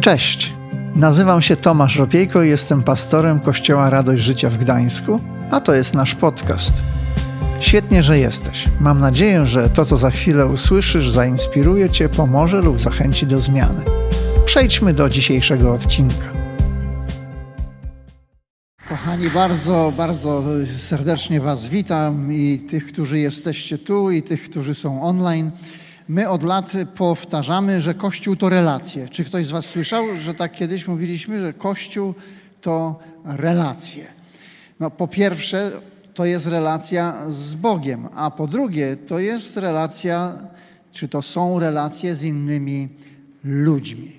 Cześć, nazywam się Tomasz Ropiejko i jestem pastorem Kościoła Radość Życia w Gdańsku, a to jest nasz podcast. Świetnie, że jesteś. Mam nadzieję, że to, co za chwilę usłyszysz, zainspiruje Cię, pomoże lub zachęci do zmiany. Przejdźmy do dzisiejszego odcinka. Kochani, bardzo, bardzo serdecznie Was witam i tych, którzy jesteście tu, i tych, którzy są online. My od lat powtarzamy, że Kościół to relacje. Czy ktoś z Was słyszał, że tak kiedyś mówiliśmy, że Kościół to relacje? No, po pierwsze, to jest relacja z Bogiem, a po drugie, to jest relacja, czy to są relacje z innymi ludźmi.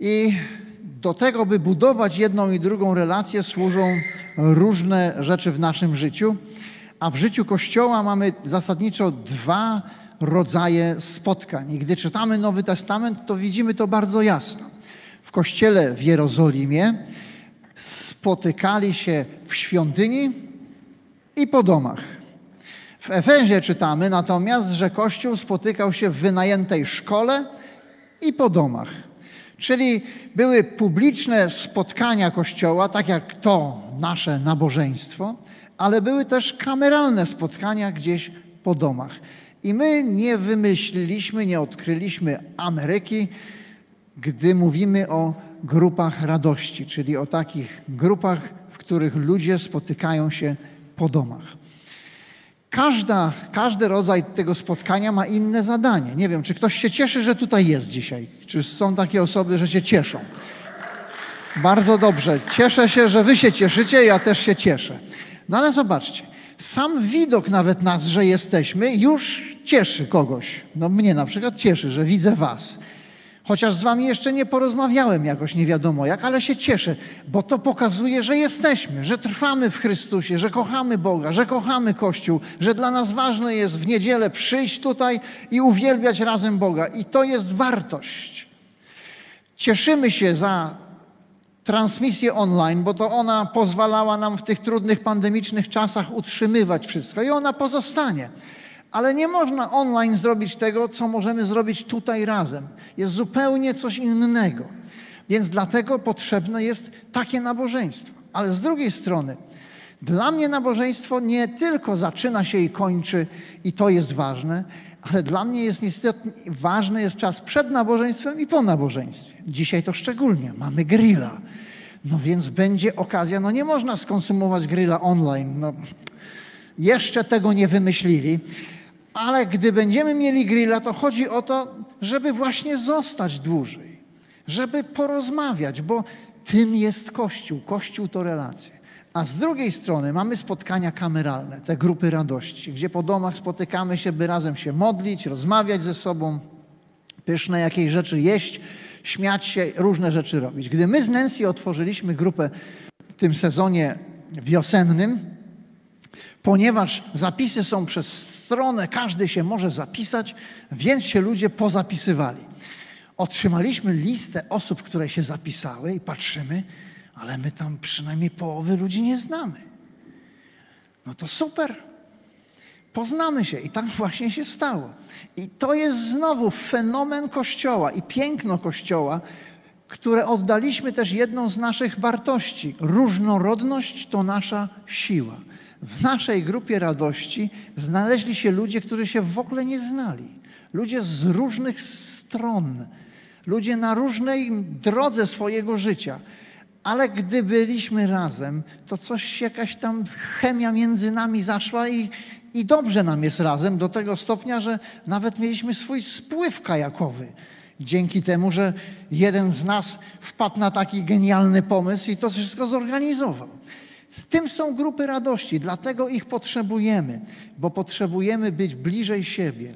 I do tego, by budować jedną i drugą relację, służą różne rzeczy w naszym życiu. A w życiu Kościoła mamy zasadniczo dwa rodzaje spotkań. I gdy czytamy Nowy Testament, to widzimy to bardzo jasno. W kościele w Jerozolimie spotykali się w świątyni i po domach. W Efezie czytamy natomiast, że Kościół spotykał się w wynajętej szkole i po domach. Czyli były publiczne spotkania Kościoła, tak jak to nasze nabożeństwo, ale były też kameralne spotkania gdzieś po domach. I my nie wymyśliliśmy, nie odkryliśmy Ameryki, gdy mówimy o grupach radości, czyli o takich grupach, w których ludzie spotykają się po domach. Każda, każdy rodzaj tego spotkania ma inne zadanie. Nie wiem, czy ktoś się cieszy, że tutaj jest dzisiaj. Czy są takie osoby, że się cieszą? Bardzo dobrze. Cieszę się, że wy się cieszycie, ja też się cieszę. No ale zobaczcie, sam widok nawet nas, że jesteśmy, już cieszy kogoś. No mnie na przykład cieszy, że widzę was. Chociaż z wami jeszcze nie porozmawiałem jakoś nie wiadomo jak, ale się cieszę, bo to pokazuje, że jesteśmy, że trwamy w Chrystusie, że kochamy Boga, że kochamy Kościół, że dla nas ważne jest w niedzielę przyjść tutaj i uwielbiać razem Boga. I to jest wartość. Cieszymy się za transmisję online, bo to ona pozwalała nam w tych trudnych pandemicznych czasach utrzymywać wszystko i ona pozostanie. Ale nie można online zrobić tego, co możemy zrobić tutaj razem. Jest zupełnie coś innego. Więc dlatego potrzebne jest takie nabożeństwo. Ale z drugiej strony, dla mnie nabożeństwo nie tylko zaczyna się i kończy, i to jest ważne, ale dla mnie jest niestety ważny jest czas przed nabożeństwem i po nabożeństwie. Dzisiaj to szczególnie. Mamy grilla. No więc będzie okazja, no nie można skonsumować grilla online. No, jeszcze tego nie wymyślili, ale gdy będziemy mieli grilla, to chodzi o to, żeby właśnie zostać dłużej, żeby porozmawiać, bo tym jest Kościół. Kościół to relacje. A z drugiej strony mamy spotkania kameralne, te grupy radości, gdzie po domach spotykamy się, by razem się modlić, rozmawiać ze sobą, pyszne jakieś rzeczy jeść, śmiać się, różne rzeczy robić. Gdy my z Nancy otworzyliśmy grupę w tym sezonie wiosennym, ponieważ zapisy są przez stronę, każdy się może zapisać, więc się ludzie pozapisywali. Otrzymaliśmy listę osób, które się zapisały i patrzymy, ale my tam przynajmniej połowy ludzi nie znamy. No to super. Poznamy się i tak właśnie się stało. I to jest znowu fenomen Kościoła i piękno Kościoła, które oddaliśmy też jedną z naszych wartości. Różnorodność to nasza siła. W naszej grupie radości znaleźli się ludzie, którzy się w ogóle nie znali. Ludzie z różnych stron, ludzie na różnej drodze swojego życia. Ale gdy byliśmy razem, to coś, jakaś tam chemia między nami zaszła i, i dobrze nam jest razem, do tego stopnia, że nawet mieliśmy swój spływ kajakowy. Dzięki temu, że jeden z nas wpadł na taki genialny pomysł i to wszystko zorganizował. Z tym są grupy radości, dlatego ich potrzebujemy, bo potrzebujemy być bliżej siebie,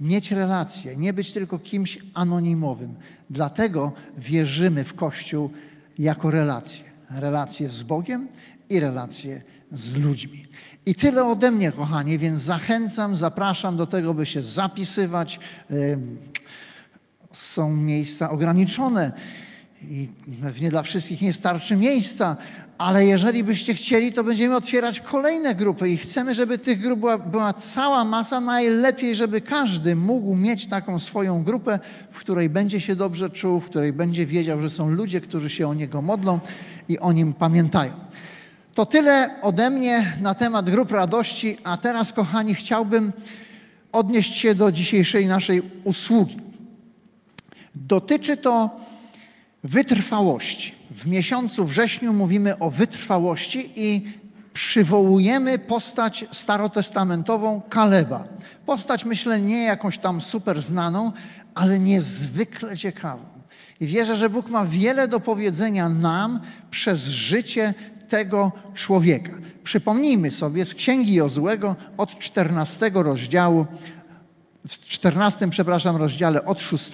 mieć relacje, nie być tylko kimś anonimowym. Dlatego wierzymy w Kościół jako relacje. Relacje z Bogiem i relacje z ludźmi. I tyle ode mnie, kochani, więc zachęcam, zapraszam do tego, by się zapisywać. Są miejsca ograniczone. I pewnie dla wszystkich nie starczy miejsca, ale jeżeli byście chcieli, to będziemy otwierać kolejne grupy i chcemy, żeby tych grup była, była, cała masa, najlepiej, żeby każdy mógł mieć taką swoją grupę, w której będzie się dobrze czuł, w której będzie wiedział, że są ludzie, którzy się o niego modlą i o nim pamiętają. To tyle ode mnie na temat grup radości, a teraz, kochani, chciałbym odnieść się do dzisiejszej naszej usługi. Dotyczy to wytrwałości. W miesiącu wrześniu mówimy o wytrwałości i przywołujemy postać starotestamentową Kaleba. Postać, myślę, nie jakąś tam super znaną, ale niezwykle ciekawą. I wierzę, że Bóg ma wiele do powiedzenia nam przez życie tego człowieka. Przypomnijmy sobie z Księgi Jozłego od 14 rozdziału, w 14, przepraszam, rozdziale od 6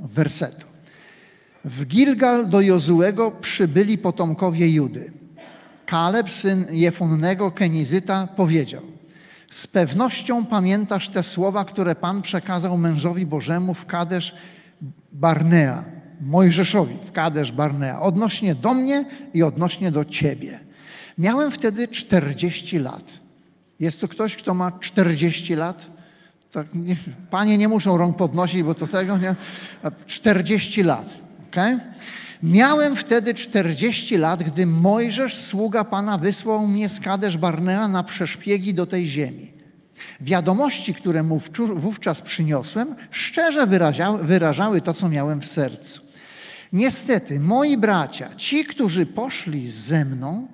wersetu. W Gilgal do Jozułego przybyli potomkowie Judy. Kaleb, syn Jefunnego Kenizyta, powiedział Z pewnością pamiętasz te słowa, które Pan przekazał mężowi Bożemu w Kadesz Barnea, Mojżeszowi w Kadesz Barnea, odnośnie do mnie i odnośnie do Ciebie. Miałem wtedy 40 lat. Jest tu ktoś, kto ma 40 lat? Tak, nie, panie nie muszą rąk podnosić, bo to tego nie. 40 lat. Okay? Miałem wtedy 40 lat, gdy Mojżesz, sługa Pana, wysłał mnie z Kadesz Barnea na przeszpiegi do tej ziemi. Wiadomości, które mu wówczas przyniosłem, szczerze wyrażały, wyrażały to, co miałem w sercu. Niestety, moi bracia, ci, którzy poszli ze mną,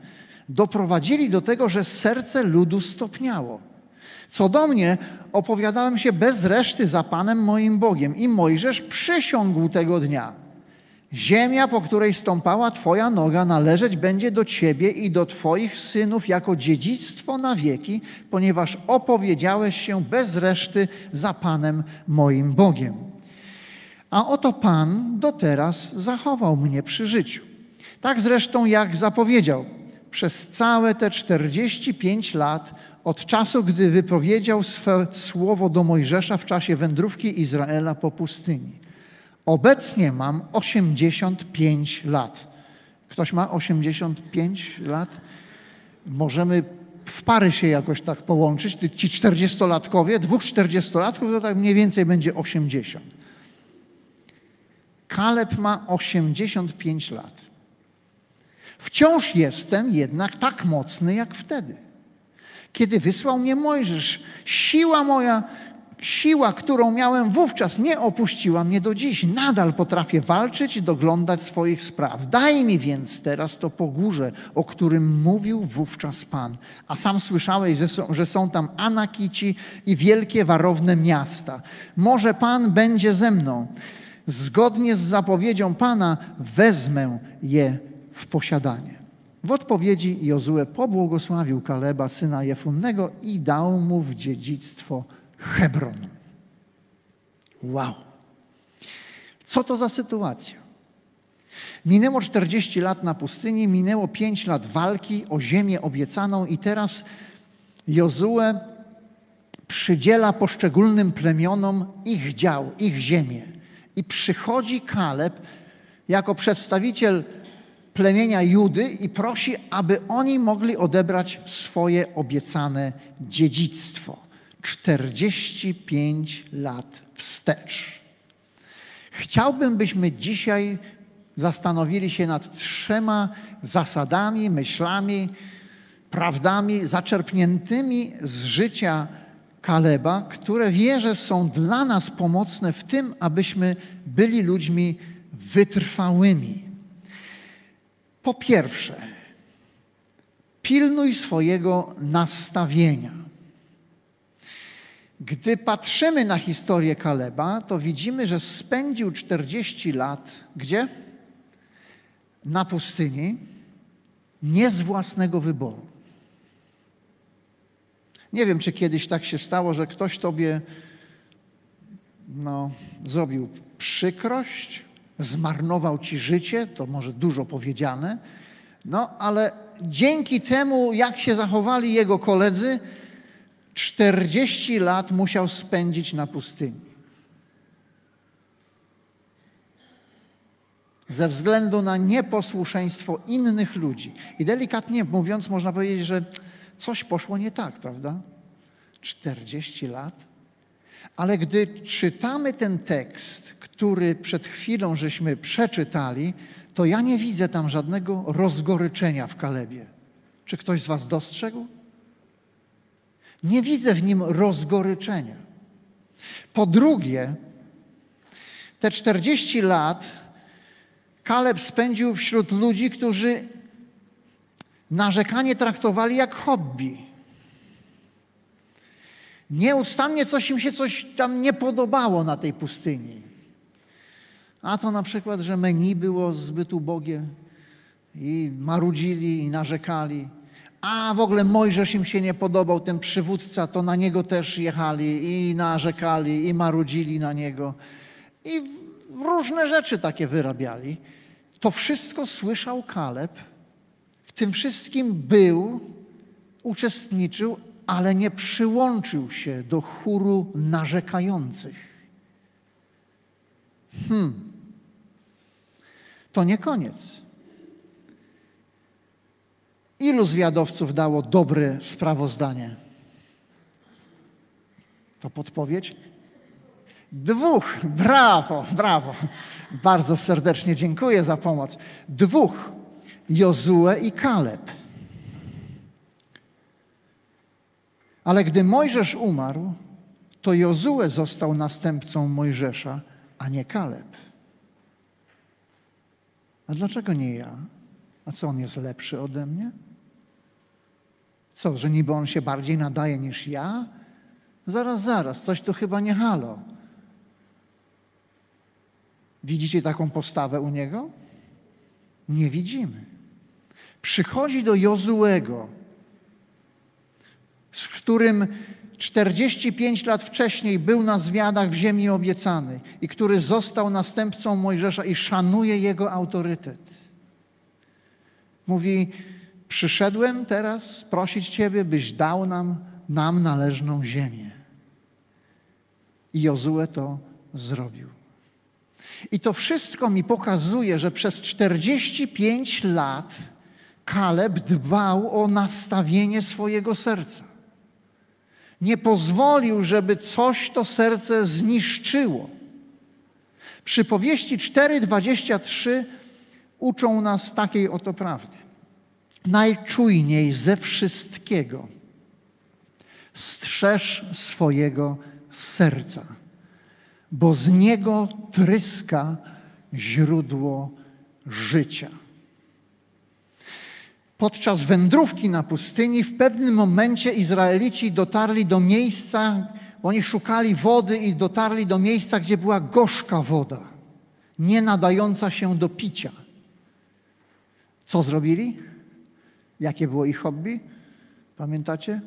doprowadzili do tego, że serce ludu stopniało. Co do mnie, opowiadałem się bez reszty za Panem moim Bogiem i Mojżesz przysiągł tego dnia. Ziemia, po której stąpała Twoja noga, należeć będzie do Ciebie i do Twoich synów jako dziedzictwo na wieki, ponieważ opowiedziałeś się bez reszty za Panem moim Bogiem. A oto Pan do teraz zachował mnie przy życiu. Tak zresztą, jak zapowiedział, przez całe te 45 lat od czasu, gdy wypowiedział swe słowo do Mojżesza w czasie wędrówki Izraela po pustyni. Obecnie mam 85 lat. Ktoś ma 85 lat? Możemy w pary się jakoś tak połączyć. Ci 40-latkowie, dwóch 40-latków to tak mniej więcej będzie 80. Kaleb ma 85 lat. Wciąż jestem jednak tak mocny jak wtedy. Kiedy wysłał mnie Mojżesz, siła moja Siła, którą miałem wówczas, nie opuściła mnie do dziś. Nadal potrafię walczyć i doglądać swoich spraw. Daj mi więc teraz to pogórze, o którym mówił wówczas Pan. A sam słyszałeś, że są tam Anakici i wielkie warowne miasta. Może Pan będzie ze mną. Zgodnie z zapowiedzią Pana wezmę je w posiadanie. W odpowiedzi Jozue pobłogosławił Kaleba, syna Jefunnego i dał mu w dziedzictwo Hebron. Wow. Co to za sytuacja? Minęło 40 lat na pustyni, minęło 5 lat walki o ziemię obiecaną i teraz Jozue przydziela poszczególnym plemionom ich dział, ich ziemię. I przychodzi Kaleb jako przedstawiciel plemienia Judy i prosi, aby oni mogli odebrać swoje obiecane dziedzictwo. 45 lat wstecz. Chciałbym, byśmy dzisiaj zastanowili się nad trzema zasadami, myślami, prawdami zaczerpniętymi z życia Kaleba, które wierzę są dla nas pomocne w tym, abyśmy byli ludźmi wytrwałymi. Po pierwsze, pilnuj swojego nastawienia. Gdy patrzymy na historię Kaleba, to widzimy, że spędził 40 lat gdzie? Na pustyni, nie z własnego wyboru. Nie wiem, czy kiedyś tak się stało, że ktoś tobie no, zrobił przykrość, zmarnował ci życie, to może dużo powiedziane, no ale dzięki temu, jak się zachowali jego koledzy, 40 lat musiał spędzić na pustyni. ze względu na nieposłuszeństwo innych ludzi. I delikatnie mówiąc, można powiedzieć, że coś poszło nie tak, prawda? 40 lat. Ale gdy czytamy ten tekst, który przed chwilą żeśmy przeczytali, to ja nie widzę tam żadnego rozgoryczenia w Kalebie. Czy ktoś z Was dostrzegł? Nie widzę w nim rozgoryczenia. Po drugie, te 40 lat Kaleb spędził wśród ludzi, którzy narzekanie traktowali jak hobby. Nieustannie coś im się coś tam nie podobało na tej pustyni. A to na przykład, że menu było zbyt ubogie i marudzili i narzekali. A w ogóle Mojżesz im się nie podobał, ten przywódca, to na niego też jechali i narzekali i marudzili na niego. I różne rzeczy takie wyrabiali. To wszystko słyszał Kaleb, w tym wszystkim był, uczestniczył, ale nie przyłączył się do chóru narzekających. Hmm. To nie koniec. Ilu zwiadowców dało dobre sprawozdanie? To podpowiedź? Dwóch. Brawo, brawo. Bardzo serdecznie dziękuję za pomoc. Dwóch. Jozue i Kaleb. Ale gdy Mojżesz umarł, to Jozue został następcą Mojżesza, a nie Kaleb. A dlaczego nie ja? A co on jest lepszy ode mnie? Co, że niby on się bardziej nadaje niż ja? Zaraz, zaraz, coś tu chyba nie halo. Widzicie taką postawę u niego? Nie widzimy. Przychodzi do Jozuego, z którym 45 lat wcześniej był na zwiadach w ziemi obiecanej i który został następcą Mojżesza i szanuje jego autorytet. Mówi, przyszedłem teraz prosić Ciebie, byś dał nam, nam należną ziemię. I Jozue to zrobił. I to wszystko mi pokazuje, że przez 45 lat Kaleb dbał o nastawienie swojego serca. Nie pozwolił, żeby coś to serce zniszczyło. Przypowieści 4:23 uczą nas takiej oto prawdy. Najczujniej ze wszystkiego strzeż swojego serca bo z niego tryska źródło życia. Podczas wędrówki na pustyni w pewnym momencie Izraelici dotarli do miejsca, oni szukali wody i dotarli do miejsca, gdzie była gorzka woda, nie nadająca się do picia. Co zrobili? Jakie było ich hobby? Pamiętacie?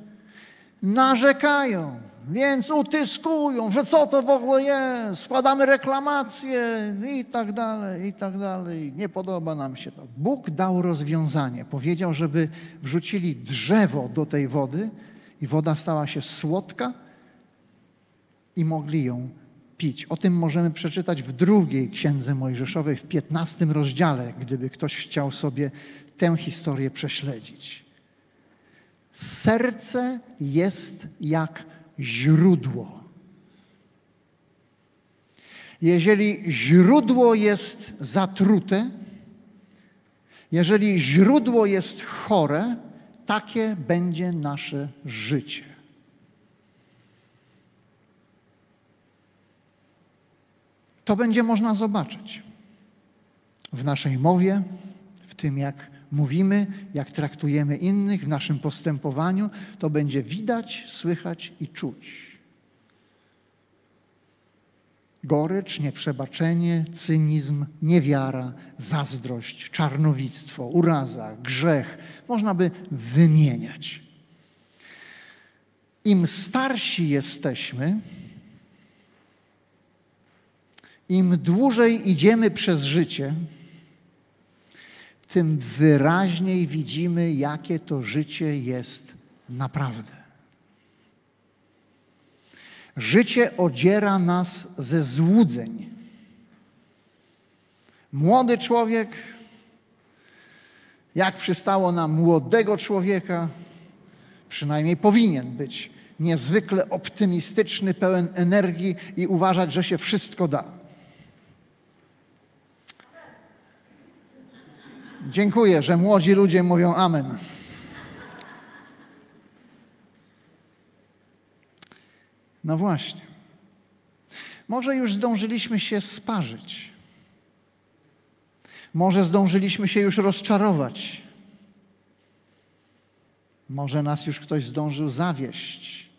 narzekają, więc utyskują, że co to w ogóle jest, składamy reklamacje i tak dalej, i tak dalej. Nie podoba nam się to. Bóg dał rozwiązanie. Powiedział, żeby wrzucili drzewo do tej wody i woda stała się słodka i mogli ją pić. O tym możemy przeczytać w drugiej księdze Mojżeszowej, w piętnastym rozdziale, gdyby ktoś chciał sobie tę historię prześledzić. Serce jest jak źródło. Jeżeli źródło jest zatrute, jeżeli źródło jest chore, takie będzie nasze życie. To będzie można zobaczyć w naszej mowie, w tym jak mówimy, jak traktujemy innych w naszym postępowaniu, to będzie widać, słychać i czuć. Gorycz, nieprzebaczenie, cynizm, niewiara, zazdrość, czarnowictwo, uraza, grzech. Można by wymieniać. Im starsi jesteśmy, im dłużej idziemy przez życie, tym wyraźniej widzimy, jakie to życie jest naprawdę. Życie odziera nas ze złudzeń. Młody człowiek, jak przystało na młodego człowieka, przynajmniej powinien być niezwykle optymistyczny, pełen energii i uważać, że się wszystko da. Dziękuję, że młodzi ludzie mówią Amen. No właśnie. Może już zdążyliśmy się sparzyć. Może zdążyliśmy się już rozczarować. Może nas już ktoś zdążył zawieść.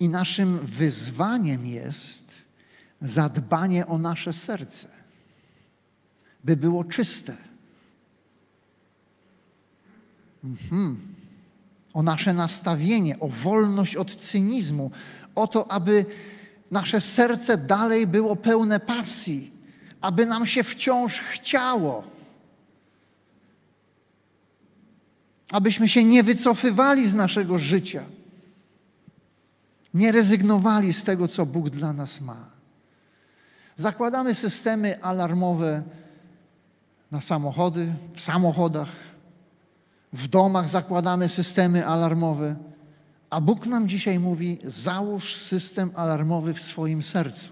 I naszym wyzwaniem jest zadbanie o nasze serce, by było czyste. Mhm. O nasze nastawienie, o wolność od cynizmu, o to, aby nasze serce dalej było pełne pasji, aby nam się wciąż chciało. Abyśmy się nie wycofywali z naszego życia, nie rezygnowali z tego, co Bóg dla nas ma. Zakładamy systemy alarmowe na samochody, w samochodach, w domach zakładamy systemy alarmowe, a Bóg nam dzisiaj mówi: załóż system alarmowy w swoim sercu.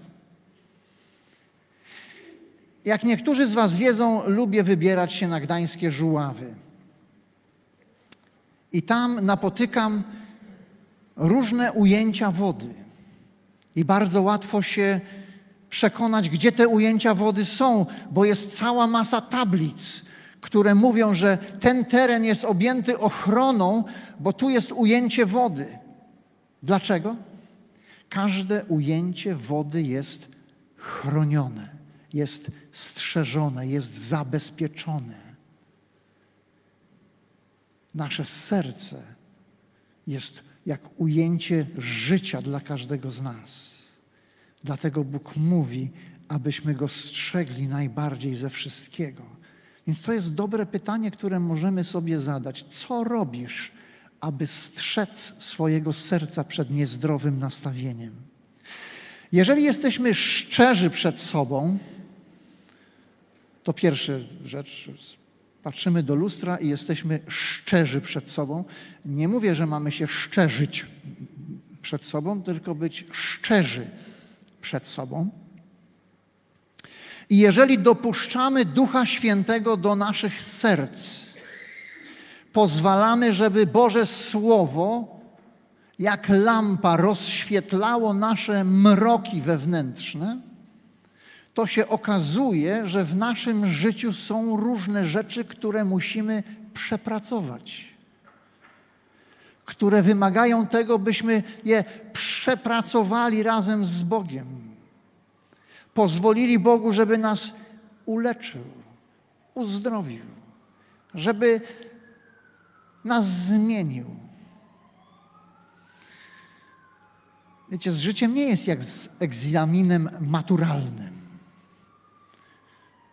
Jak niektórzy z Was wiedzą, lubię wybierać się na gdańskie żuławy. I tam napotykam różne ujęcia wody. I bardzo łatwo się przekonać, gdzie te ujęcia wody są, bo jest cała masa tablic, które mówią, że ten teren jest objęty ochroną, bo tu jest ujęcie wody. Dlaczego? Każde ujęcie wody jest chronione, jest strzeżone, jest zabezpieczone. Nasze serce jest jak ujęcie życia dla każdego z nas. Dlatego Bóg mówi, abyśmy go strzegli najbardziej ze wszystkiego. Więc to jest dobre pytanie, które możemy sobie zadać. Co robisz, aby strzec swojego serca przed niezdrowym nastawieniem? Jeżeli jesteśmy szczerzy przed sobą, to pierwsza rzecz, patrzymy do lustra i jesteśmy szczerzy przed sobą. Nie mówię, że mamy się szczerzyć przed sobą, tylko być szczerzy przed sobą. I jeżeli dopuszczamy Ducha Świętego do naszych serc, pozwalamy, żeby Boże Słowo jak lampa rozświetlało nasze mroki wewnętrzne, to się okazuje, że w naszym życiu są różne rzeczy, które musimy przepracować, które wymagają tego, byśmy je przepracowali razem z Bogiem. Pozwolili Bogu, żeby nas uleczył, uzdrowił, żeby nas zmienił. Wiecie, z życiem nie jest jak z egzaminem maturalnym.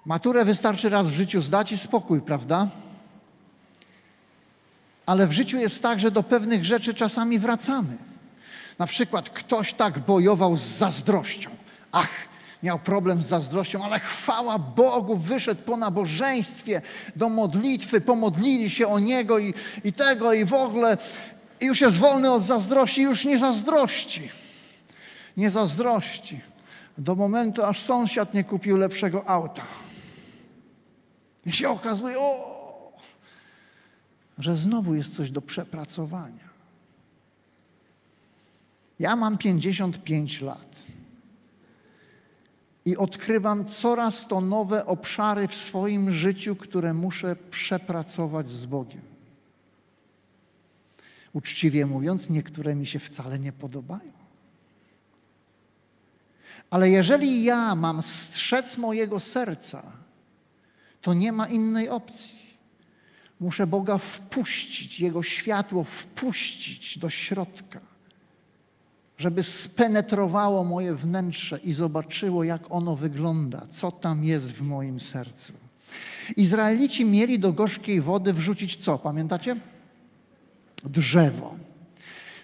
Maturę wystarczy raz w życiu zdać i spokój, prawda? Ale w życiu jest tak, że do pewnych rzeczy czasami wracamy. Na przykład ktoś tak bojował z zazdrością. Ach, miał problem z zazdrością, ale chwała Bogu, wyszedł po nabożeństwie do modlitwy, pomodlili się o niego i, i tego, i w ogóle, i już jest wolny od zazdrości, już nie zazdrości. Nie zazdrości. Do momentu, aż sąsiad nie kupił lepszego auta. I się okazuje, o, że znowu jest coś do przepracowania. Ja mam 55 lat i odkrywam coraz to nowe obszary w swoim życiu, które muszę przepracować z Bogiem. Uczciwie mówiąc, niektóre mi się wcale nie podobają. Ale jeżeli ja mam strzec mojego serca, to nie ma innej opcji. Muszę Boga wpuścić, Jego światło wpuścić do środka, żeby spenetrowało moje wnętrze i zobaczyło, jak ono wygląda, co tam jest w moim sercu. Izraelici mieli do gorzkiej wody wrzucić co? Pamiętacie? Drzewo.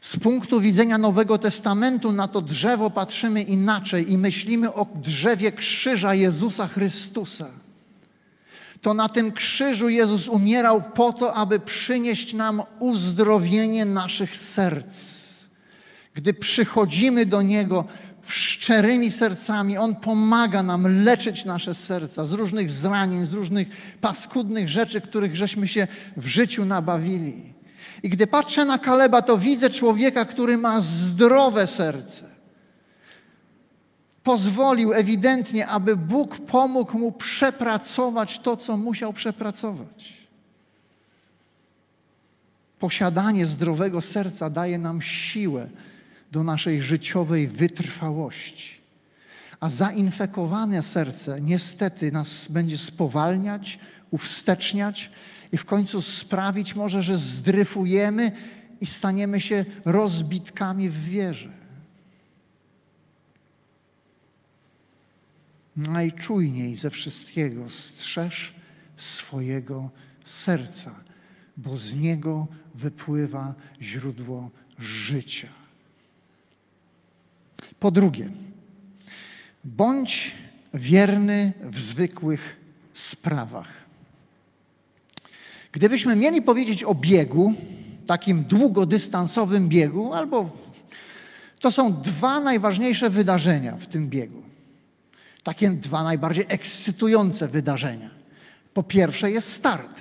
Z punktu widzenia Nowego Testamentu na to drzewo patrzymy inaczej i myślimy o drzewie krzyża Jezusa Chrystusa. To na tym krzyżu Jezus umierał po to, aby przynieść nam uzdrowienie naszych serc. Gdy przychodzimy do Niego szczerymi sercami, On pomaga nam leczyć nasze serca z różnych zranień, z różnych paskudnych rzeczy, których żeśmy się w życiu nabawili. I gdy patrzę na Kaleba, to widzę człowieka, który ma zdrowe serce. Pozwolił ewidentnie, aby Bóg pomógł mu przepracować to, co musiał przepracować. Posiadanie zdrowego serca daje nam siłę do naszej życiowej wytrwałości. A zainfekowane serce niestety nas będzie spowalniać, uwsteczniać i w końcu sprawić może, że zdryfujemy i staniemy się rozbitkami w wierze. Najczujniej ze wszystkiego strzeż swojego serca, bo z niego wypływa źródło życia. Po drugie, bądź wierny w zwykłych sprawach. Gdybyśmy mieli powiedzieć o biegu, takim długodystansowym biegu, albo to są dwa najważniejsze wydarzenia w tym biegu. Takie dwa najbardziej ekscytujące wydarzenia. Po pierwsze jest start,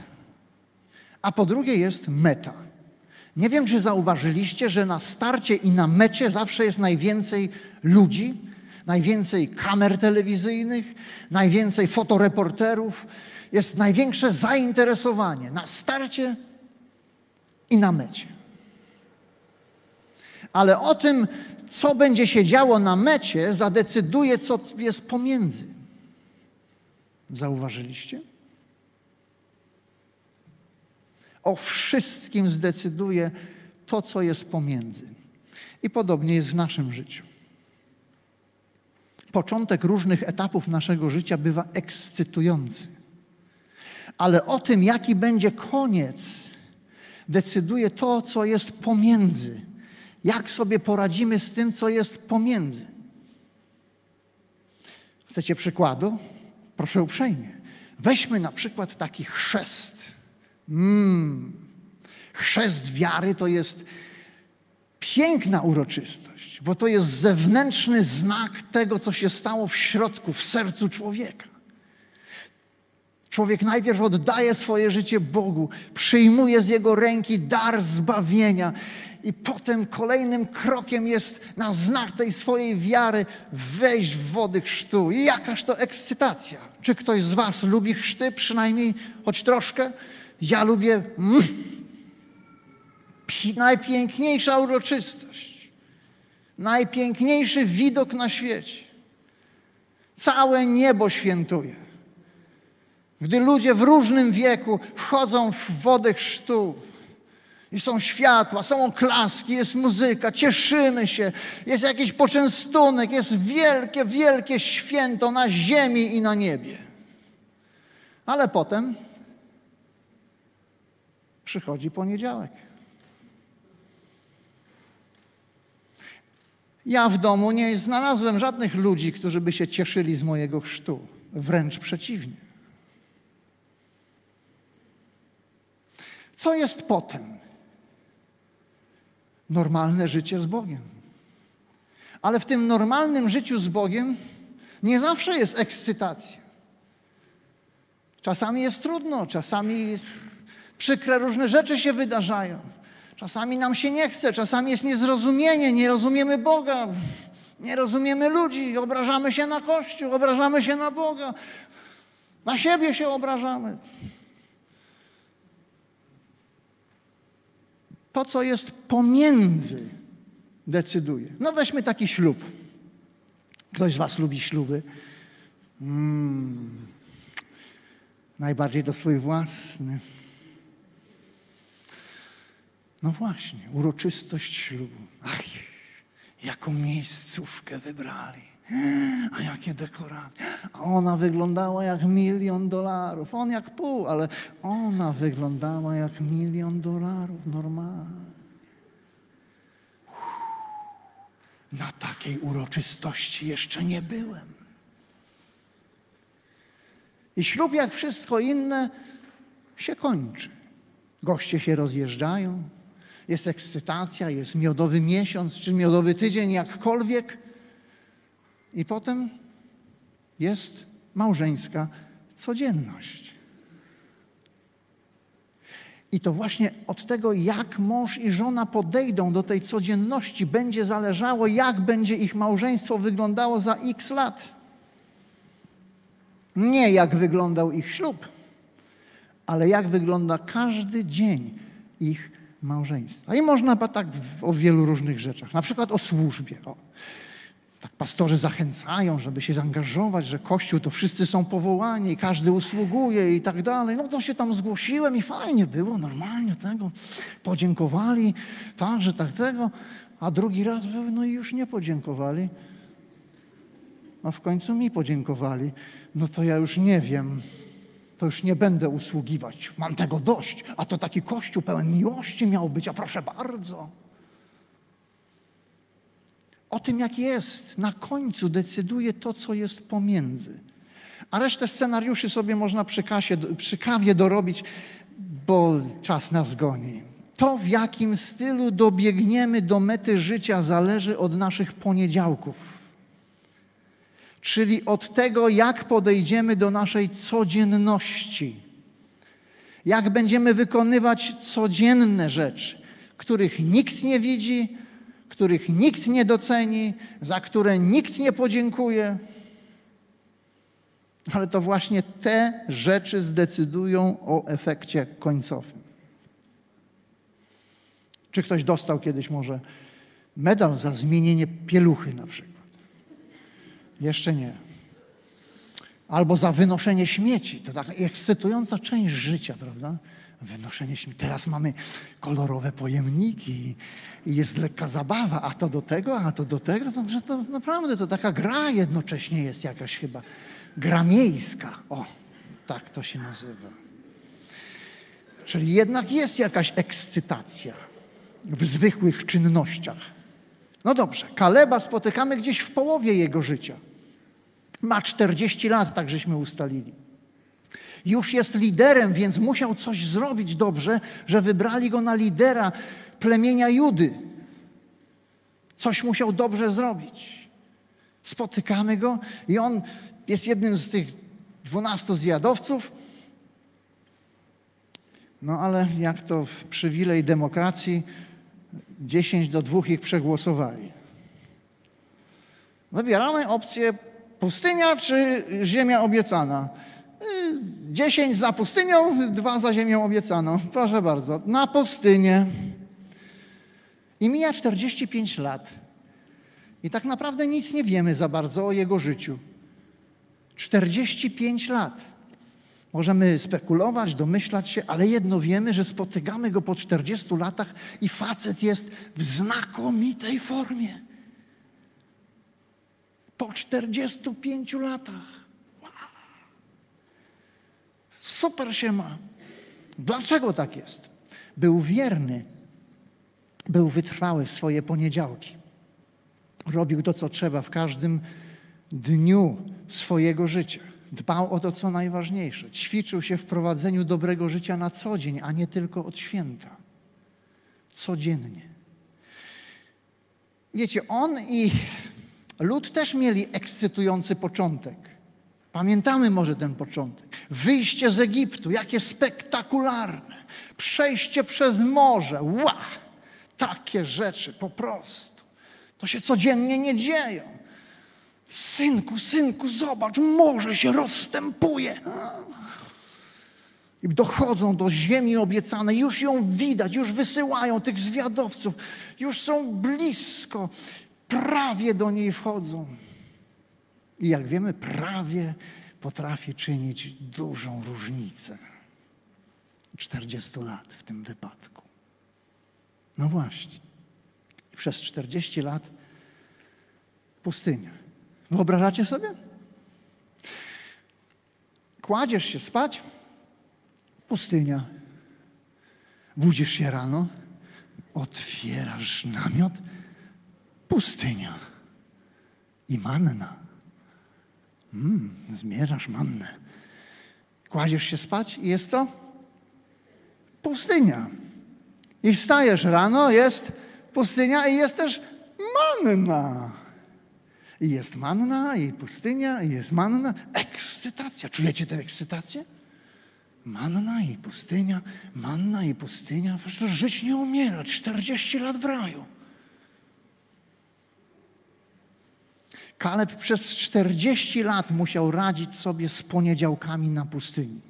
a po drugie jest meta. Nie wiem, czy zauważyliście, że na starcie i na mecie zawsze jest najwięcej ludzi, najwięcej kamer telewizyjnych, najwięcej fotoreporterów, jest największe zainteresowanie na starcie i na mecie. Ale o tym, co będzie się działo na mecie, zadecyduje, co jest pomiędzy. Zauważyliście? O wszystkim zdecyduje to, co jest pomiędzy. I podobnie jest w naszym życiu. Początek różnych etapów naszego życia bywa ekscytujący. Ale o tym, jaki będzie koniec, decyduje to, co jest pomiędzy. Jak sobie poradzimy z tym, co jest pomiędzy. Chcecie przykładu? Proszę uprzejmie. Weźmy na przykład taki chrzest. Mm. Chrzest wiary to jest piękna uroczystość, bo to jest zewnętrzny znak tego, co się stało w środku, w sercu człowieka. Człowiek najpierw oddaje swoje życie Bogu, przyjmuje z Jego ręki dar zbawienia i potem kolejnym krokiem jest na znak tej swojej wiary wejść w wody chrztu. I jakaż to ekscytacja. Czy ktoś z Was lubi chrzty, przynajmniej choć troszkę? Ja lubię mm, najpiękniejsza uroczystość, najpiękniejszy widok na świecie. Całe niebo świętuje. Gdy ludzie w różnym wieku wchodzą w wodę chrztu i są światła, są oklaski, jest muzyka, cieszymy się, jest jakiś poczęstunek, jest wielkie, wielkie święto na ziemi i na niebie. Ale potem przychodzi poniedziałek. Ja w domu nie znalazłem żadnych ludzi, którzy by się cieszyli z mojego chrztu. Wręcz przeciwnie. Co jest potem? Normalne życie z Bogiem. Ale w tym normalnym życiu z Bogiem nie zawsze jest ekscytacja. Czasami jest trudno, czasami przykre różne rzeczy się wydarzają. Czasami nam się nie chce, czasami jest niezrozumienie, nie rozumiemy Boga, nie rozumiemy ludzi, obrażamy się na Kościół, obrażamy się na Boga, na siebie się obrażamy. To, co jest pomiędzy, decyduje. No weźmy taki ślub. Ktoś z Was lubi śluby? Mm. Najbardziej to swój własny. No właśnie, uroczystość ślubu. Ach, jaką miejscówkę wybrali. A jakie dekoracje. Ona wyglądała jak milion dolarów. On jak pół, ale ona wyglądała jak milion dolarów normalnie. Na takiej uroczystości jeszcze nie byłem. I ślub, jak wszystko inne, się kończy. Goście się rozjeżdżają, jest ekscytacja, jest miodowy miesiąc czy miodowy tydzień, jakkolwiek. I potem jest małżeńska codzienność. I to właśnie od tego, jak mąż i żona podejdą do tej codzienności, będzie zależało, jak będzie ich małżeństwo wyglądało za x lat. Nie jak wyglądał ich ślub, ale jak wygląda każdy dzień ich małżeństwa. I można tak o wielu różnych rzeczach, na przykład o służbie. O. Tak pastorzy zachęcają, żeby się zaangażować, że Kościół to wszyscy są powołani, każdy usługuje i tak dalej. No to się tam zgłosiłem i fajnie było, normalnie tego. Podziękowali, tak, że tak tego. A drugi raz były, no i już nie podziękowali. No w końcu mi podziękowali. No to ja już nie wiem to już nie będę usługiwać. Mam tego dość. A to taki kościół pełen miłości miał być, a proszę bardzo. O tym, jak jest, na końcu decyduje to, co jest pomiędzy. A resztę scenariuszy sobie można przy, kasie, przy kawie dorobić, bo czas nas goni. To, w jakim stylu dobiegniemy do mety życia, zależy od naszych poniedziałków czyli od tego, jak podejdziemy do naszej codzienności. Jak będziemy wykonywać codzienne rzeczy, których nikt nie widzi, których nikt nie doceni, za które nikt nie podziękuje. Ale to właśnie te rzeczy zdecydują o efekcie końcowym. Czy ktoś dostał kiedyś może medal za zmienienie pieluchy na przykład? Jeszcze nie. Albo za wynoszenie śmieci. To taka ekscytująca część życia, prawda? Wynoszenie śmieci. Teraz mamy kolorowe pojemniki i jest lekka zabawa, a to do tego, a to do tego. Także to naprawdę to taka gra jednocześnie jest jakaś chyba. Gra miejska. O, tak to się nazywa. Czyli jednak jest jakaś ekscytacja w zwykłych czynnościach. No dobrze, Kaleba spotykamy gdzieś w połowie jego życia. Ma 40 lat, tak żeśmy ustalili. Już jest liderem, więc musiał coś zrobić dobrze, że wybrali go na lidera plemienia Judy. Coś musiał dobrze zrobić. Spotykamy go i on jest jednym z tych dwunastu zjadowców. No ale jak to w przywilej demokracji, 10 do 2 ich przegłosowali. Wybieramy opcję Pustynia czy ziemia obiecana? Y, dziesięć za pustynią, dwa za ziemią obiecaną. Proszę bardzo, na pustynię. I mija 45 lat. I tak naprawdę nic nie wiemy za bardzo o jego życiu. 45 lat. Możemy spekulować, domyślać się, ale jedno wiemy, że spotykamy go po 40 latach i facet jest w znakomitej formie. Po 45 latach. Super się ma. Dlaczego tak jest? Był wierny, był wytrwały w swoje poniedziałki. Robił to, co trzeba w każdym dniu swojego życia. Dbał o to, co najważniejsze. Ćwiczył się w prowadzeniu dobrego życia na co dzień, a nie tylko od święta. Codziennie. Wiecie, on i Lud też mieli ekscytujący początek. Pamiętamy może ten początek. Wyjście z Egiptu, jakie spektakularne. Przejście przez morze. Ła! Takie rzeczy po prostu. To się codziennie nie dzieją. Synku, synku, zobacz, morze się rozstępuje. I dochodzą do ziemi obiecanej, już ją widać, już wysyłają tych zwiadowców, już są blisko prawie do niej wchodzą. I jak wiemy, prawie potrafi czynić dużą różnicę. 40 lat w tym wypadku. No właśnie. Przez 40 lat pustynia. Wyobrażacie sobie? Kładziesz się spać, pustynia. Budzisz się rano, otwierasz namiot, pustynia i manna. Mm, zmierasz mannę. Kładziesz się spać i jest co? Pustynia. I wstajesz rano, jest pustynia i jest też manna. I jest manna, i pustynia, i jest manna. Ekscytacja. Czujecie tę ekscytację? Manna i pustynia, manna i pustynia. Po prostu żyć nie umierać. 40 lat w raju. Kaleb przez 40 lat musiał radzić sobie z poniedziałkami na pustyni.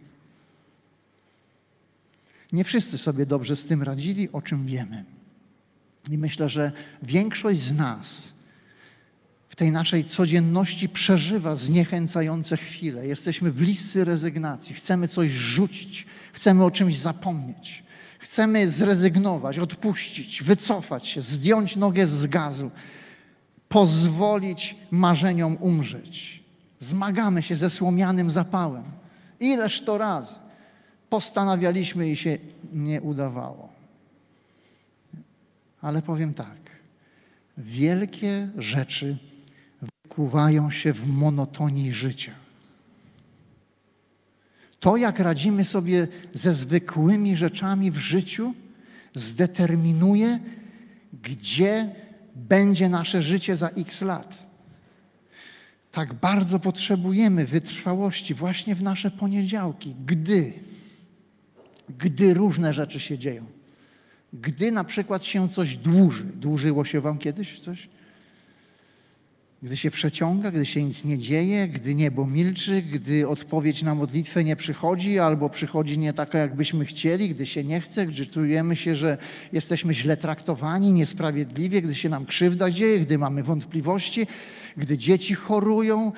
Nie wszyscy sobie dobrze z tym radzili, o czym wiemy. I myślę, że większość z nas w tej naszej codzienności przeżywa zniechęcające chwile. Jesteśmy bliscy rezygnacji, chcemy coś rzucić, chcemy o czymś zapomnieć, chcemy zrezygnować, odpuścić, wycofać się, zdjąć nogę z gazu, pozwolić marzeniom umrzeć. Zmagamy się ze słomianym zapałem. Ileż to razy postanawialiśmy i się nie udawało. Ale powiem tak, wielkie rzeczy wykuwają się w monotonii życia. To, jak radzimy sobie ze zwykłymi rzeczami w życiu, zdeterminuje, gdzie będzie nasze życie za x lat. Tak bardzo potrzebujemy wytrwałości właśnie w nasze poniedziałki, gdy, gdy różne rzeczy się dzieją. Gdy na przykład się coś dłuży. Dłużyło się wam kiedyś coś? Gdy się przeciąga, gdy się nic nie dzieje, gdy niebo milczy, gdy odpowiedź na modlitwę nie przychodzi albo przychodzi nie taka, jakbyśmy chcieli, gdy się nie chce, gdy czujemy się, że jesteśmy źle traktowani, niesprawiedliwie, gdy się nam krzywda dzieje, gdy mamy wątpliwości, gdy dzieci chorują,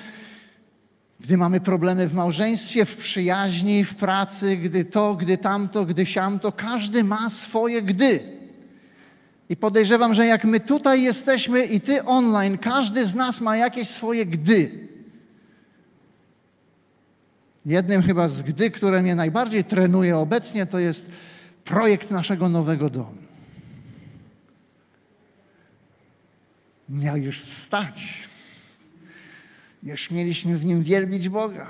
gdy mamy problemy w małżeństwie, w przyjaźni, w pracy, gdy to, gdy tamto, gdy siamto, każdy ma swoje gdy. I podejrzewam, że jak my tutaj jesteśmy i ty online, każdy z nas ma jakieś swoje gdy. Jednym chyba z gdy, które mnie najbardziej trenuje obecnie, to jest projekt naszego nowego domu. Miał już stać. Już mieliśmy w nim wielbić Boga.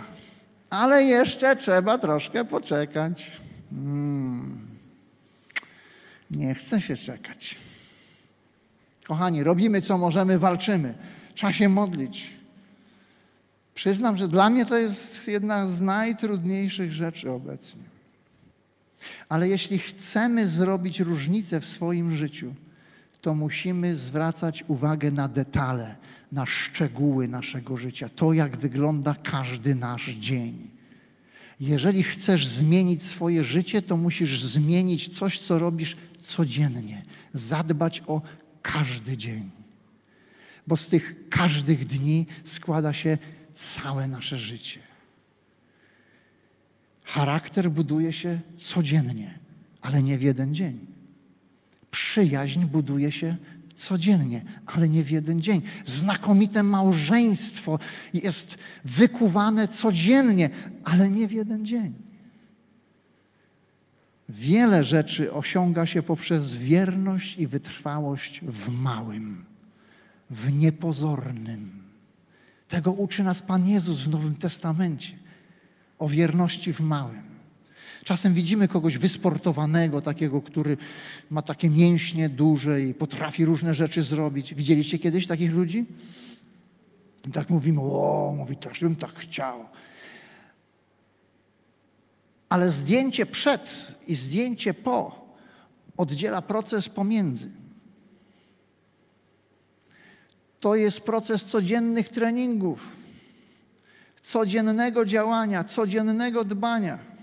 Ale jeszcze trzeba troszkę poczekać. Hmm. Nie chce się czekać. Kochani, robimy co możemy, walczymy. Trzeba się modlić. Przyznam, że dla mnie to jest jedna z najtrudniejszych rzeczy obecnie. Ale jeśli chcemy zrobić różnicę w swoim życiu, to musimy zwracać uwagę na detale, na szczegóły naszego życia, to jak wygląda każdy nasz dzień. Jeżeli chcesz zmienić swoje życie, to musisz zmienić coś, co robisz codziennie, zadbać o każdy dzień. Bo z tych każdych dni składa się całe nasze życie. Charakter buduje się codziennie, ale nie w jeden dzień. Przyjaźń buduje się codziennie, ale nie w jeden dzień. Znakomite małżeństwo jest wykuwane codziennie, ale nie w jeden dzień. Wiele rzeczy osiąga się poprzez wierność i wytrwałość w małym, w niepozornym. Tego uczy nas Pan Jezus w Nowym Testamencie. O wierności w małym. Czasem widzimy kogoś wysportowanego, takiego, który ma takie mięśnie duże i potrafi różne rzeczy zrobić. Widzieliście kiedyś takich ludzi? I tak mówimy, o, mówi, też bym tak chciał. Ale zdjęcie przed i zdjęcie po oddziela proces pomiędzy. To jest proces codziennych treningów, codziennego działania, codziennego dbania.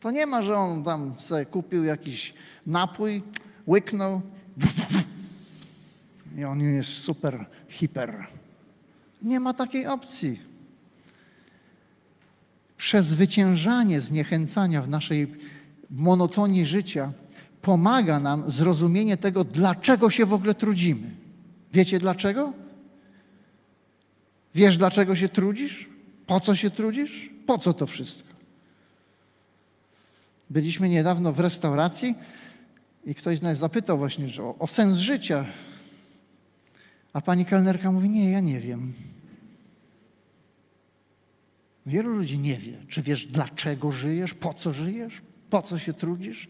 To nie ma, że on tam sobie kupił jakiś napój, łyknął i on jest super, hiper. Nie ma takiej opcji przezwyciężanie zniechęcania w naszej monotonii życia pomaga nam zrozumienie tego, dlaczego się w ogóle trudzimy. Wiecie dlaczego? Wiesz, dlaczego się trudzisz? Po co się trudzisz? Po co to wszystko? Byliśmy niedawno w restauracji i ktoś z nas zapytał właśnie że o, o sens życia. A pani kelnerka mówi, nie, ja nie wiem. Wielu ludzi nie wie, czy wiesz, dlaczego żyjesz, po co żyjesz, po co się trudzisz.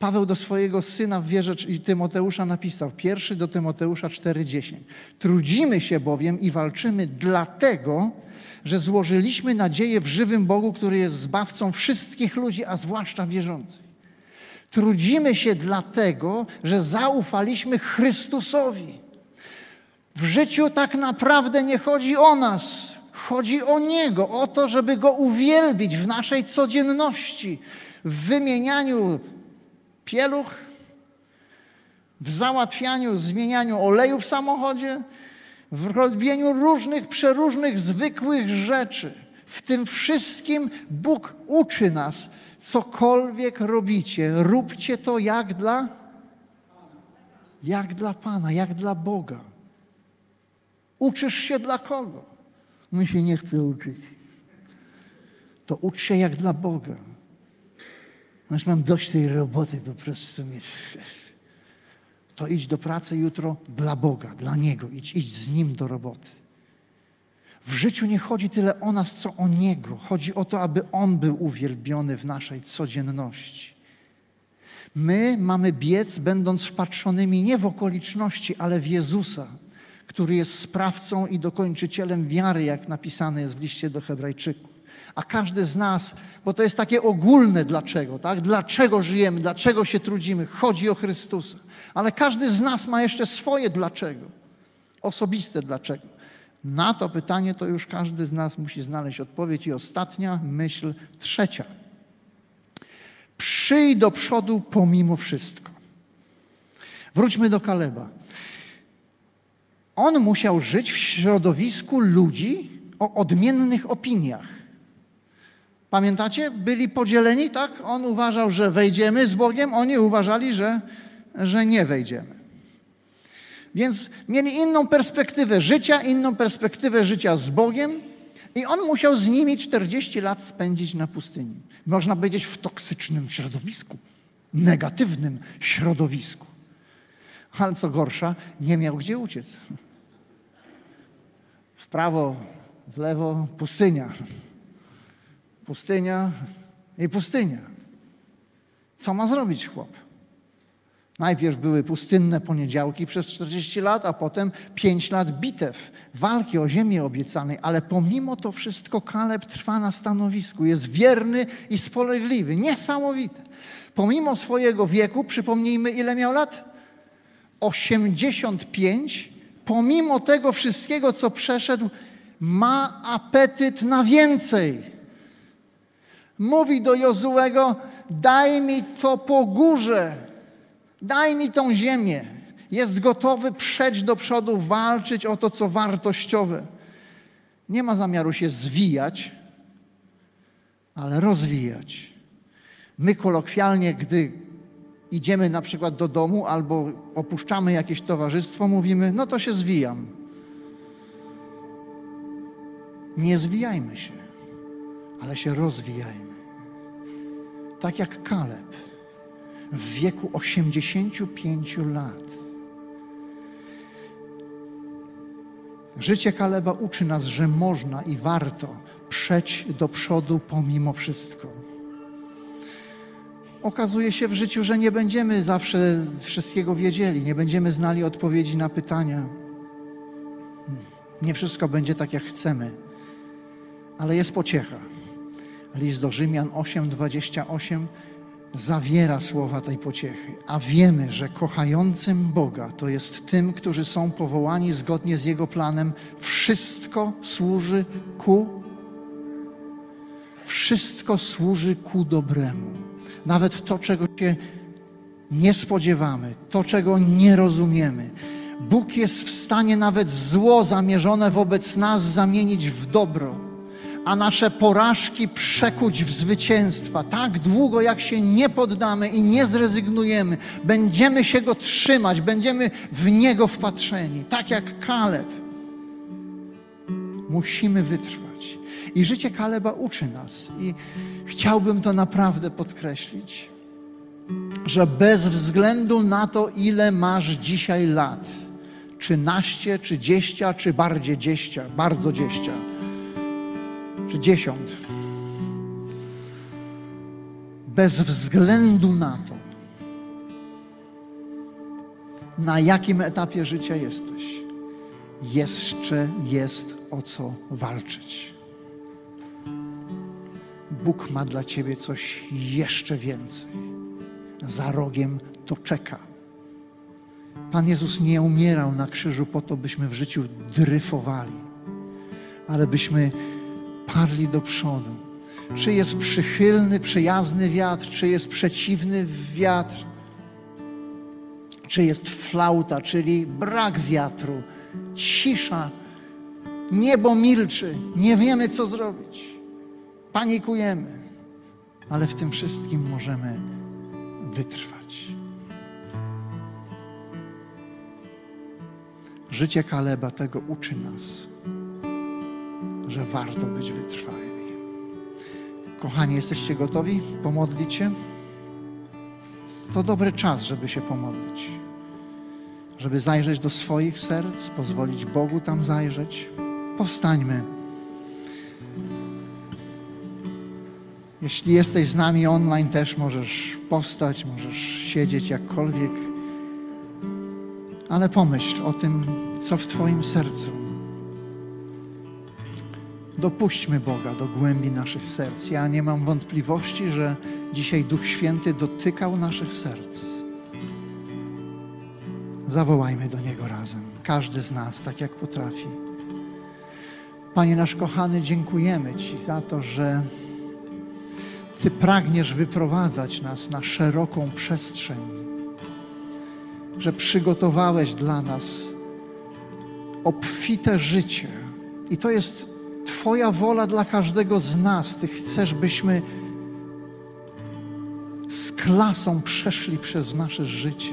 Paweł do swojego syna w wierze i Tymoteusza napisał, pierwszy do Tymoteusza 4,10. Trudzimy się bowiem i walczymy dlatego, że złożyliśmy nadzieję w żywym Bogu, który jest zbawcą wszystkich ludzi, a zwłaszcza wierzących. Trudzimy się dlatego, że zaufaliśmy Chrystusowi. W życiu tak naprawdę nie chodzi o nas, chodzi o Niego, o to, żeby Go uwielbić w naszej codzienności, w wymienianiu pieluch, w załatwianiu, zmienianiu oleju w samochodzie, w robieniu różnych, przeróżnych, zwykłych rzeczy. W tym wszystkim Bóg uczy nas, cokolwiek robicie, róbcie to jak dla jak dla Pana, jak dla Boga. Uczysz się dla kogo? My się nie chce uczyć. To ucz się jak dla Boga. Znaczy mam dość tej roboty, po prostu mnie... To idź do pracy jutro dla Boga, dla Niego. Idź, idź z Nim do roboty. W życiu nie chodzi tyle o nas, co o Niego. Chodzi o to, aby On był uwielbiony w naszej codzienności. My mamy biec, będąc wpatrzonymi nie w okoliczności, ale w Jezusa, który jest sprawcą i dokończycielem wiary, jak napisane jest w liście do Hebrajczyków. A każdy z nas, bo to jest takie ogólne dlaczego, tak? Dlaczego żyjemy, dlaczego się trudzimy? Chodzi o Chrystusa. Ale każdy z nas ma jeszcze swoje dlaczego. Osobiste dlaczego. Na to pytanie to już każdy z nas musi znaleźć odpowiedź. I ostatnia myśl, trzecia. Przyjdź do przodu pomimo wszystko. Wróćmy do Kaleba. On musiał żyć w środowisku ludzi o odmiennych opiniach. Pamiętacie? Byli podzieleni, tak? On uważał, że wejdziemy z Bogiem, oni uważali, że, że nie wejdziemy. Więc mieli inną perspektywę życia, inną perspektywę życia z Bogiem i on musiał z nimi 40 lat spędzić na pustyni. Można powiedzieć w toksycznym środowisku, negatywnym środowisku. Ale co gorsza, nie miał gdzie uciec. W prawo, w lewo pustynia. Pustynia i pustynia. Co ma zrobić chłop? Najpierw były pustynne poniedziałki przez 40 lat, a potem 5 lat bitew, walki o ziemię obiecanej. Ale pomimo to wszystko Kaleb trwa na stanowisku, jest wierny i spolegliwy, niesamowity. Pomimo swojego wieku, przypomnijmy ile miał lat? 85. Pomimo tego wszystkiego, co przeszedł, ma apetyt na więcej. Mówi do Jozułego, daj mi to po górze, Daj mi tą ziemię. Jest gotowy przejść do przodu, walczyć o to, co wartościowe. Nie ma zamiaru się zwijać, ale rozwijać. My kolokwialnie, gdy idziemy na przykład do domu albo opuszczamy jakieś towarzystwo, mówimy: No to się zwijam. Nie zwijajmy się, ale się rozwijajmy. Tak jak Kaleb w wieku 85 lat. Życie Kaleba uczy nas, że można i warto przejść do przodu pomimo wszystko. Okazuje się w życiu, że nie będziemy zawsze wszystkiego wiedzieli, nie będziemy znali odpowiedzi na pytania. Nie wszystko będzie tak, jak chcemy, ale jest pociecha. List do Rzymian 8:28 zawiera słowa tej pociechy, a wiemy, że kochającym Boga to jest tym, którzy są powołani zgodnie z Jego planem, wszystko służy ku wszystko służy ku dobremu. Nawet to, czego się nie spodziewamy, to, czego nie rozumiemy. Bóg jest w stanie nawet zło zamierzone wobec nas zamienić w dobro a nasze porażki przekuć w zwycięstwa. Tak długo, jak się nie poddamy i nie zrezygnujemy, będziemy się go trzymać, będziemy w niego wpatrzeni, tak jak Kaleb. Musimy wytrwać. I życie Kaleba uczy nas, i chciałbym to naprawdę podkreślić, że bez względu na to, ile masz dzisiaj lat, czy naście, czy dzieścia, czy bardziej dzieścia, bardzo dzieścia, czy dziesiąt. Bez względu na to, na jakim etapie życia jesteś, jeszcze jest o co walczyć. Bóg ma dla ciebie coś jeszcze więcej. Za rogiem to czeka. Pan Jezus nie umierał na krzyżu po to, byśmy w życiu dryfowali, ale byśmy parli do przodu. Czy jest przychylny, przyjazny wiatr, czy jest przeciwny wiatr, czy jest flauta, czyli brak wiatru, cisza, niebo milczy, nie wiemy co zrobić, panikujemy, ale w tym wszystkim możemy wytrwać. Życie Kaleba tego uczy nas, że warto być wytrwałym. Kochani, jesteście gotowi pomodlić się? To dobry czas, żeby się pomodlić. Żeby zajrzeć do swoich serc, pozwolić Bogu tam zajrzeć. Powstańmy. Jeśli jesteś z nami online, też możesz powstać, możesz siedzieć jakkolwiek. Ale pomyśl o tym, co w Twoim sercu. Dopuśćmy Boga do głębi naszych serc. Ja nie mam wątpliwości, że dzisiaj Duch Święty dotykał naszych serc. Zawołajmy do Niego razem, każdy z nas, tak jak potrafi. Panie nasz kochany, dziękujemy Ci za to, że Ty pragniesz wyprowadzać nas na szeroką przestrzeń, że przygotowałeś dla nas obfite życie. I to jest Twoja wola dla każdego z nas. Ty chcesz, byśmy z klasą przeszli przez nasze życie.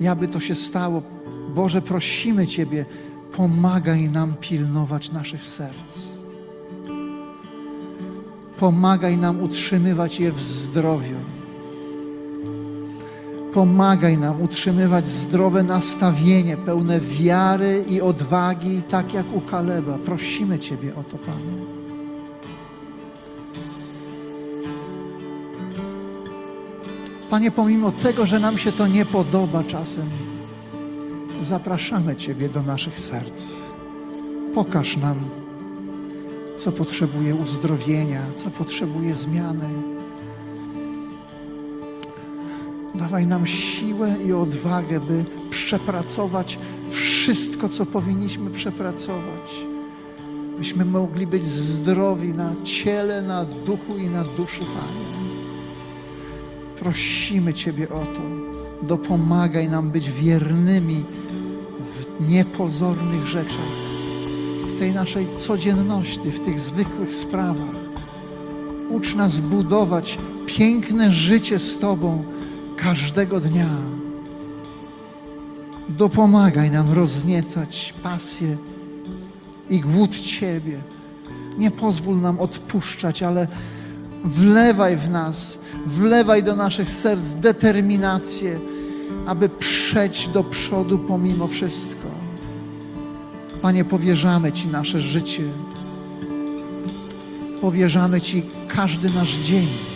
I aby to się stało, Boże, prosimy Ciebie, pomagaj nam pilnować naszych serc. Pomagaj nam utrzymywać je w zdrowiu. Pomagaj nam utrzymywać zdrowe nastawienie, pełne wiary i odwagi, tak jak u Kaleba. Prosimy Ciebie o to, Panie. Panie, pomimo tego, że nam się to nie podoba czasem, zapraszamy Ciebie do naszych serc. Pokaż nam, co potrzebuje uzdrowienia, co potrzebuje zmiany. Dawaj nam siłę i odwagę, by przepracować wszystko, co powinniśmy przepracować. Byśmy mogli być zdrowi na ciele, na duchu i na duszy, Panie. Prosimy Ciebie o to. Dopomagaj nam być wiernymi w niepozornych rzeczach, w tej naszej codzienności, w tych zwykłych sprawach. Ucz nas budować piękne życie z Tobą każdego dnia. Dopomagaj nam rozniecać pasję i głód Ciebie. Nie pozwól nam odpuszczać, ale wlewaj w nas, wlewaj do naszych serc determinację, aby przejść do przodu pomimo wszystko. Panie, powierzamy Ci nasze życie. Powierzamy Ci każdy nasz dzień.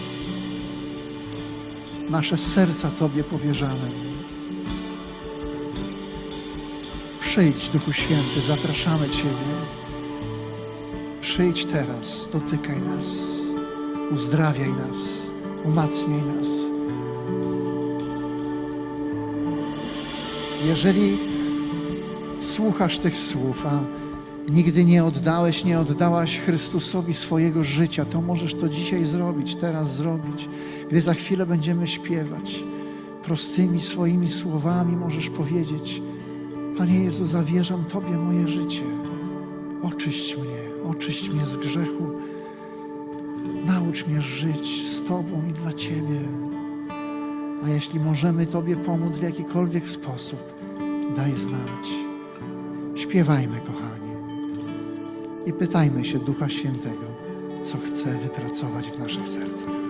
Nasze serca Tobie powierzamy. Przyjdź, Duchu Święty, zapraszamy Ciebie. Przyjdź teraz, dotykaj nas, uzdrawiaj nas, umacniaj nas. Jeżeli słuchasz tych słów, a nigdy nie oddałeś, nie oddałaś Chrystusowi swojego życia, to możesz to dzisiaj zrobić, teraz zrobić. Gdy za chwilę będziemy śpiewać, prostymi swoimi słowami możesz powiedzieć: Panie Jezu, zawierzam Tobie moje życie. Oczyść mnie, oczyść mnie z grzechu. Naucz mnie żyć z Tobą i dla Ciebie. A jeśli możemy Tobie pomóc w jakikolwiek sposób, daj znać. Śpiewajmy, kochani. I pytajmy się Ducha Świętego, co chce wypracować w naszych sercach.